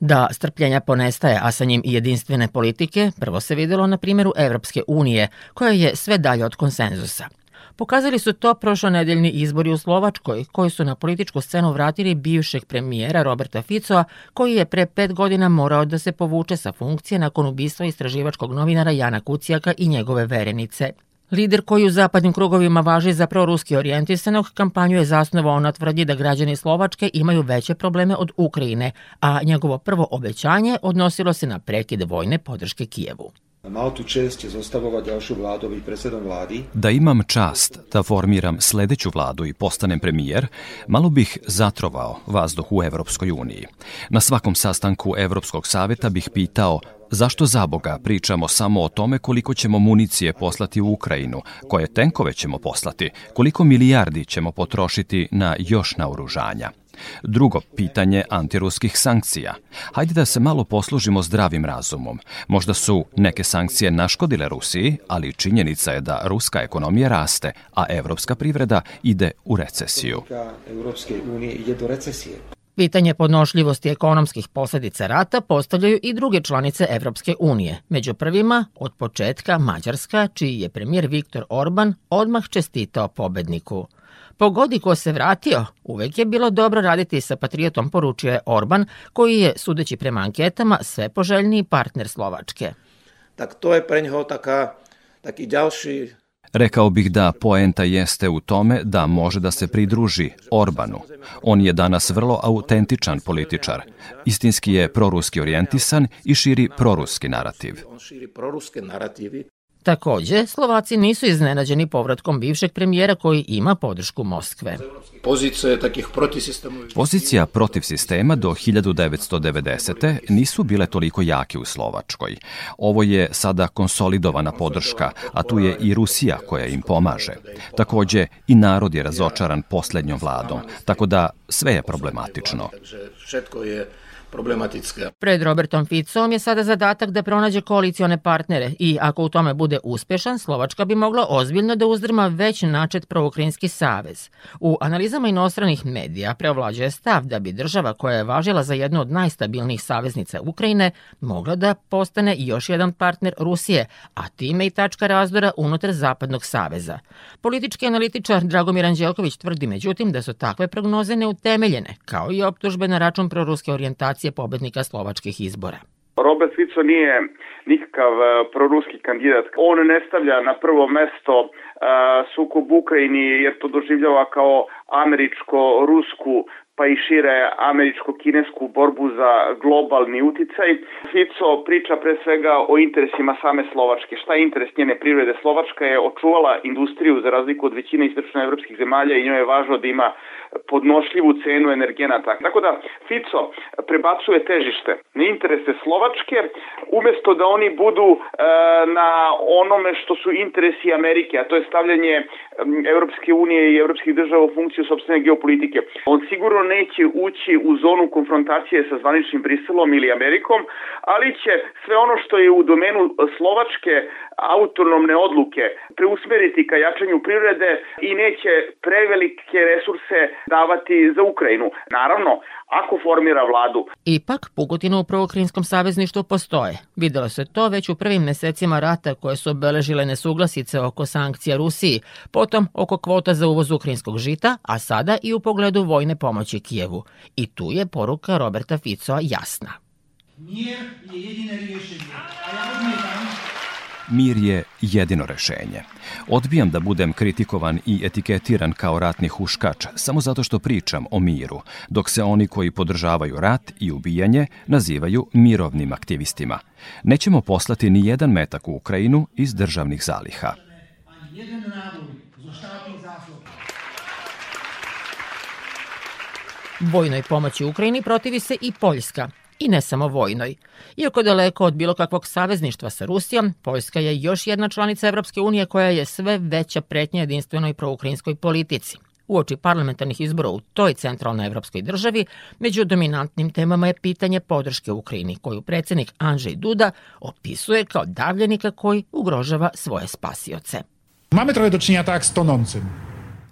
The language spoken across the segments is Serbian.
Da strpljenja ponestaje, a sa njim i jedinstvene politike, prvo se videlo na primjeru Evropske unije, koja je sve dalje od konsenzusa. Pokazali su to prošlonedeljni izbori u Slovačkoj, koji su na političku scenu vratili bivšeg premijera Roberta Ficoa, koji je pre pet godina morao da se povuče sa funkcije nakon ubistva istraživačkog novinara Jana Kucijaka i njegove verenice. Lider koji u zapadnim krugovima važi za proruski orijentisanog kampanju je zasnovao na tvrdnji da građani Slovačke imaju veće probleme od Ukrajine, a njegovo prvo obećanje odnosilo se na prekid vojne podrške Kijevu. Mal tu čest zostavovať ďalšiu vládu, byť predsedom vlády. Da imam čast da formiram sledeću vladu i postanem premijer, malo bih zatrovao vazduh u Evropskoj uniji. Na svakom sastanku Evropskog saveta bih pitao Zašto za Boga pričamo samo o tome koliko ćemo municije poslati u Ukrajinu, koje tenkove ćemo poslati, koliko milijardi ćemo potrošiti na još naoružanja? Drugo pitanje antiruskih sankcija. Hajde da se malo poslužimo zdravim razumom. Možda su neke sankcije naškodile Rusiji, ali činjenica je da ruska ekonomija raste, a evropska privreda ide u recesiju. Evropske unije ide do recesije. Pitanje podnošljivosti ekonomskih posledica rata postavljaju i druge članice Evropske unije. Među prvima, od početka Mađarska, čiji je premijer Viktor Orban odmah čestitao pobedniku. Pogodi ko se vratio, uvek je bilo dobro raditi sa patriotom, poručio je Orban, koji je, sudeći prema anketama, sve poželjniji partner Slovačke. Tak to je pre ňoho taká, taký ďalší Rekao bih da poenta jeste u tome da može da se pridruži Orbanu. On je danas vrlo autentičan političar. Istinski je proruski orijentisan i širi proruski narativ. On širi proruske narativi Takođe, Slovaci nisu iznenađeni povratkom bivšeg premijera koji ima podršku Moskve. Pozicije takih protisistema... Pozicija protiv sistema do 1990. nisu bile toliko jake u Slovačkoj. Ovo je sada konsolidovana podrška, a tu je i Rusija koja im pomaže. Takođe, i narod je razočaran poslednjom vladom, tako da sve je problematično. Všetko je problematické. Pred Robertom Ficom je sada zadatak da pronađe koalicione partnere i ako u tome bude uspešan, Slovačka bi mogla ozbiljno da uzdrma već načet proukrajinski savez. U analizama inostranih medija preovlađuje stav da bi država koja je važila za jednu od najstabilnijih saveznica Ukrajine mogla da postane još jedan partner Rusije, a time i tačka razdora unutar Zapadnog saveza. Politički analitičar Dragomir Anđelković tvrdi međutim da su takve prognoze neutemeljene, kao i optužbe na račun proruske orijentacije nominacije pobednika slovačkih izbora. Robert Fico nije nikakav e, proruski kandidat. On ne stavlja na prvo mesto uh, sukob Ukrajini jer to doživljava kao američko-rusku pa i šire američko-kinesku borbu za globalni uticaj. Fico priča pre svega o interesima same Slovačke. Šta je interes njene privrede? Slovačka je očuvala industriju za razliku od većine istočnoevropskih zemalja i njoj je važno da ima podnošljivu cenu energenata. Tako da Fico prebacuje težište na interese Slovačke umesto da oni budu e, na onome što su interesi Amerike, a to je stavljanje Evropske unije i evropskih država u funkciju sobstvene geopolitike. On sigurno neće ući u zonu konfrontacije sa zvaničnim Briselom ili Amerikom, ali će sve ono što je u domenu Slovačke autonomne odluke preusmeriti ka jačanju privrede i neće prevelike resurse davati za Ukrajinu. Naravno, ako formira vladu. Ipak, Pugotina u Prvokrinskom savezništvu postoje. Videlo se to već u prvim mesecima rata koje su obeležile nesuglasice oko sankcija Rusiji, potom oko kvota za uvoz ukrajinskog žita, a sada i u pogledu vojne pomoći Kijevu. I tu je poruka Roberta Ficoa jasna. Mir je jedine rješenje, Mir je jedino rešenje. Odbijam da budem kritikovan i etiketiran kao ratni huškač samo zato što pričam o miru, dok se oni koji podržavaju rat i ubijanje nazivaju mirovnim aktivistima. Nećemo poslati ni jedan metak u Ukrajinu iz državnih zaliha. Vojnoj pomoći Ukrajini protivi se i Poljska, i ne samo vojnoj. Iako daleko od bilo kakvog savezništva sa Rusijom, Poljska je još jedna članica Evropske unije koja je sve veća pretnja jedinstvenoj proukrajinskoj politici. Uoči parlamentarnih izbora u toj centralnoj evropskoj državi, među dominantnim temama je pitanje podrške Ukrajini, koju predsednik Andrzej Duda opisuje kao davljenika koji ugrožava svoje spasioce. Mamy trochę do tak z tonącym.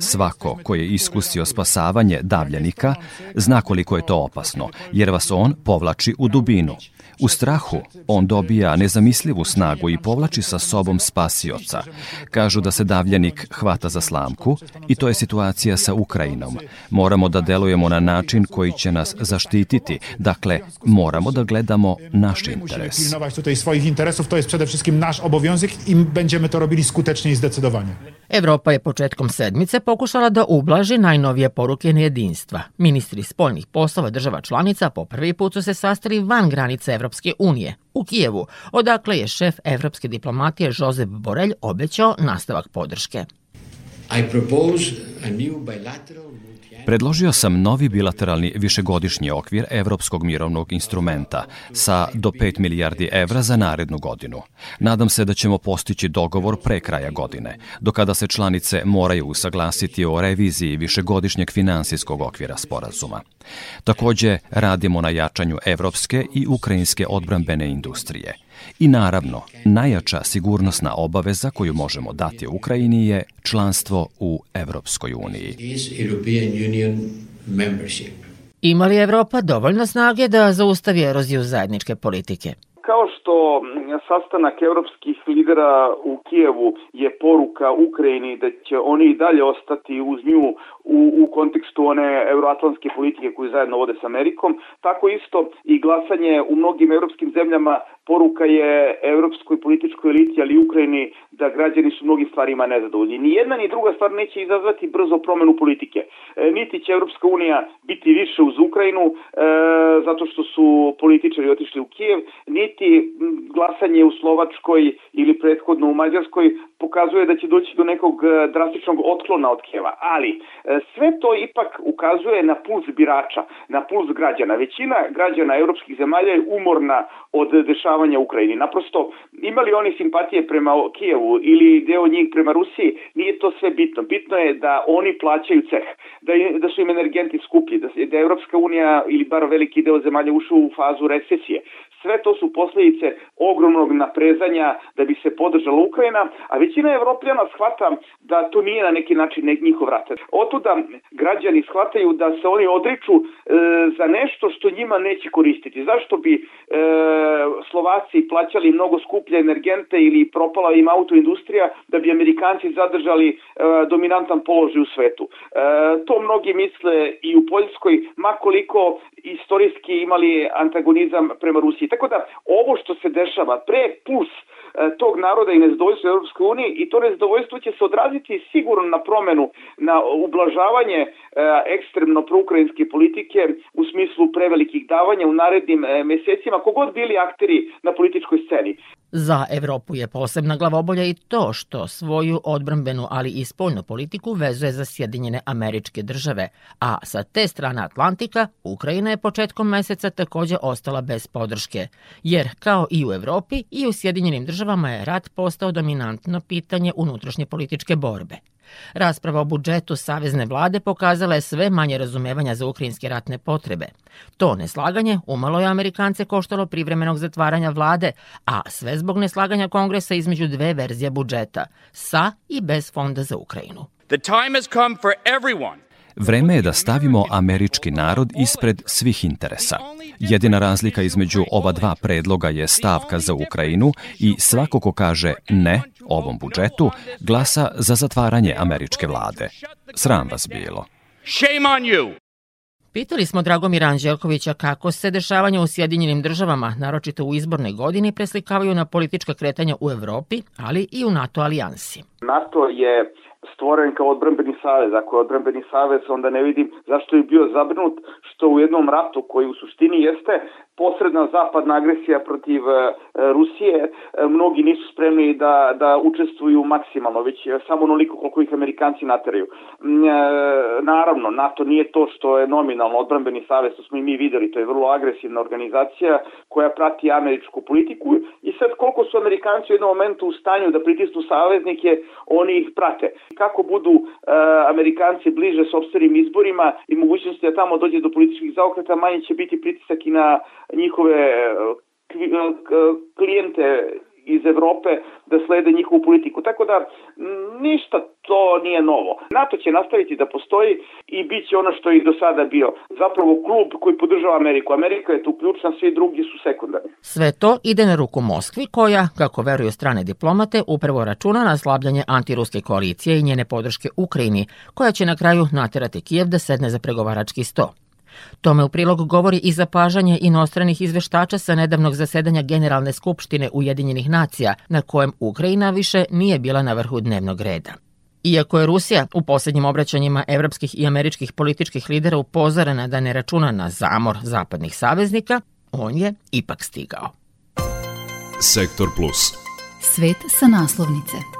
Svako ko je iskusio spasavanje davljenika zna koliko je to opasno, jer vas on povlači u dubinu. U strahu on dobija nezamislivu snagu i povlači sa sobom spasioca. Kažu da se davljenik hvata za slamku i to je situacija sa Ukrajinom. Moramo da delujemo na način koji će nas zaštititi. Dakle, moramo da gledamo naš interes. swoich interesów. To jest przede wszystkim nasz obowiązek i będziemy to robili skutecznie i zdecydowanie. Evropa je početkom sedmice pokušala da ublaži najnovije poruke nejedinstva. Ministri spoljnih poslova država članica po prvi put su se sastali van granice Evropske unije, u Kijevu, odakle je šef evropske diplomatije Josep Borelj obećao nastavak podrške. I propose Predložio sam novi bilateralni višegodišnji okvir Evropskog mirovnog instrumenta sa do 5 milijardi evra za narednu godinu. Nadam se da ćemo postići dogovor pre kraja godine, do kada se članice moraju usaglasiti o reviziji višegodišnjeg finansijskog okvira sporazuma. Takođe, radimo na jačanju evropske i ukrajinske odbrambene industrije – I naravno, najjača sigurnosna obaveza koju možemo dati Ukrajini je članstvo u Evropskoj uniji. Ima li Evropa dovoljno snage da zaustavi eroziju zajedničke politike? Kao što sastanak evropskih lidera u Kijevu je poruka Ukrajini da će oni i dalje ostati uz nju u, u kontekstu one euroatlantske politike koju zajedno vode s Amerikom, tako isto i glasanje u mnogim evropskim zemljama poruka je evropskoj političkoj eliti, ali i Ukrajini, da građani su mnogim stvarima nezadovoljni. Ni jedna ni druga stvar neće izazvati brzo promenu politike. E, niti će Evropska unija biti više uz Ukrajinu, e, zato što su političari otišli u Kijev, niti glasanje u Slovačkoj ili prethodno u Mađarskoj pokazuje da će doći do nekog e, drastičnog otklona od Kijeva. Ali sve to ipak ukazuje na puls birača, na puls građana. Većina građana evropskih zemalja je umorna od dešavanja u Ukrajini. Naprosto, imali oni simpatije prema Kijevu ili deo njih prema Rusiji, nije to sve bitno. Bitno je da oni plaćaju ceh, da, da su im energenti skuplji, da, da Evropska unija ili bar veliki deo zemalja ušao u fazu recesije. Sve to su posledice ogromnog naprezanja da bi se podržala Ukrajina, a većina evropljana shvata da to nije na neki način njihov rat. Otuda građani shvataju da se oni odriču e, za nešto što njima neće koristiti. Zašto bi e, Slovaci plaćali mnogo skuplje energente ili propala im autoindustrija da bi Amerikanci zadržali e, dominantan položaj u svetu. E, to mnogi misle i u Poljskoj, makoliko istorijski imali antagonizam prema Rusiji. Tako da ovo što se dešava pre plus E, tog naroda i nezadovoljstvo Europske unije i to nezadovoljstvo će se odraziti sigurno na promenu, na ublažavanje e, ekstremno proukrajinske politike u smislu prevelikih davanja u narednim e, mesecima, kogod bili akteri na političkoj sceni. Za Evropu je posebna glavobolja i to što svoju odbrambenu, ali i spoljnu politiku vezuje za Sjedinjene američke države, a sa te strane Atlantika Ukrajina je početkom meseca takođe ostala bez podrške, jer kao i u Evropi i u Sjedinjenim državama je rat postao dominantno pitanje unutrašnje političke borbe. Rasprava o budžetu Savezne vlade pokazala je sve manje razumevanja za ukrajinske ratne potrebe. To neslaganje umalo je Amerikance koštalo privremenog zatvaranja vlade, a sve zbog neslaganja kongresa između dve verzije budžeta, sa i bez fonda za Ukrajinu. The time has come for everyone Vreme je da stavimo američki narod ispred svih interesa. Jedina razlika između ova dva predloga je stavka za Ukrajinu i svako ko kaže ne ovom budžetu glasa za zatvaranje američke vlade. Sram vas bilo. Shame on you! Pitali smo Dragomira Anđelkovića kako se dešavanja u Sjedinjenim državama, naročito u izbornoj godini, preslikavaju na politička kretanja u Evropi, ali i u NATO alijansi. NATO je stvoren kao odbrambeni savez. Ako je odbrambeni savez, onda ne vidim zašto je bio zabrinut što u jednom ratu koji u suštini jeste posredna zapadna agresija protiv e, Rusije, e, mnogi nisu spremni da, da učestvuju maksimalno, već samo onoliko koliko ih Amerikanci nateraju. Mm, e, naravno, NATO nije to što je nominalno odbrambeni savez, to smo i mi videli, to je vrlo agresivna organizacija koja prati američku politiku i sad koliko su Amerikanci u jednom momentu u stanju da pritisnu saveznike, oni ih prate. Kako budu Amerikanci bliže sobstvenim izborima i mogućnosti da tamo dođe do političkih zaokreta, manje će biti pritisak i na njihove uh, klijente iz Evrope da slede njihovu politiku. Tako da ništa to nije novo. NATO će nastaviti da postoji i bit će ono što je i do sada bio. Zapravo klub koji podržava Ameriku. Amerika je tu ključna, svi drugi su sekundarni. Sve to ide na ruku Moskvi koja, kako veruju strane diplomate, upravo računa na slabljanje antiruske koalicije i njene podrške Ukrajini, koja će na kraju naterati Kijev da sedne za pregovarački sto. Tome u prilog govori i zapažanje inostranih izveštača sa nedavnog zasedanja Generalne skupštine Ujedinjenih nacija, na kojem Ukrajina više nije bila na vrhu dnevnog reda. Iako je Rusija u poslednjim obraćanjima evropskih i američkih političkih lidera upozorena da ne računa na zamor zapadnih saveznika, on je ipak stigao. Sektor Plus. Svet sa naslovnice.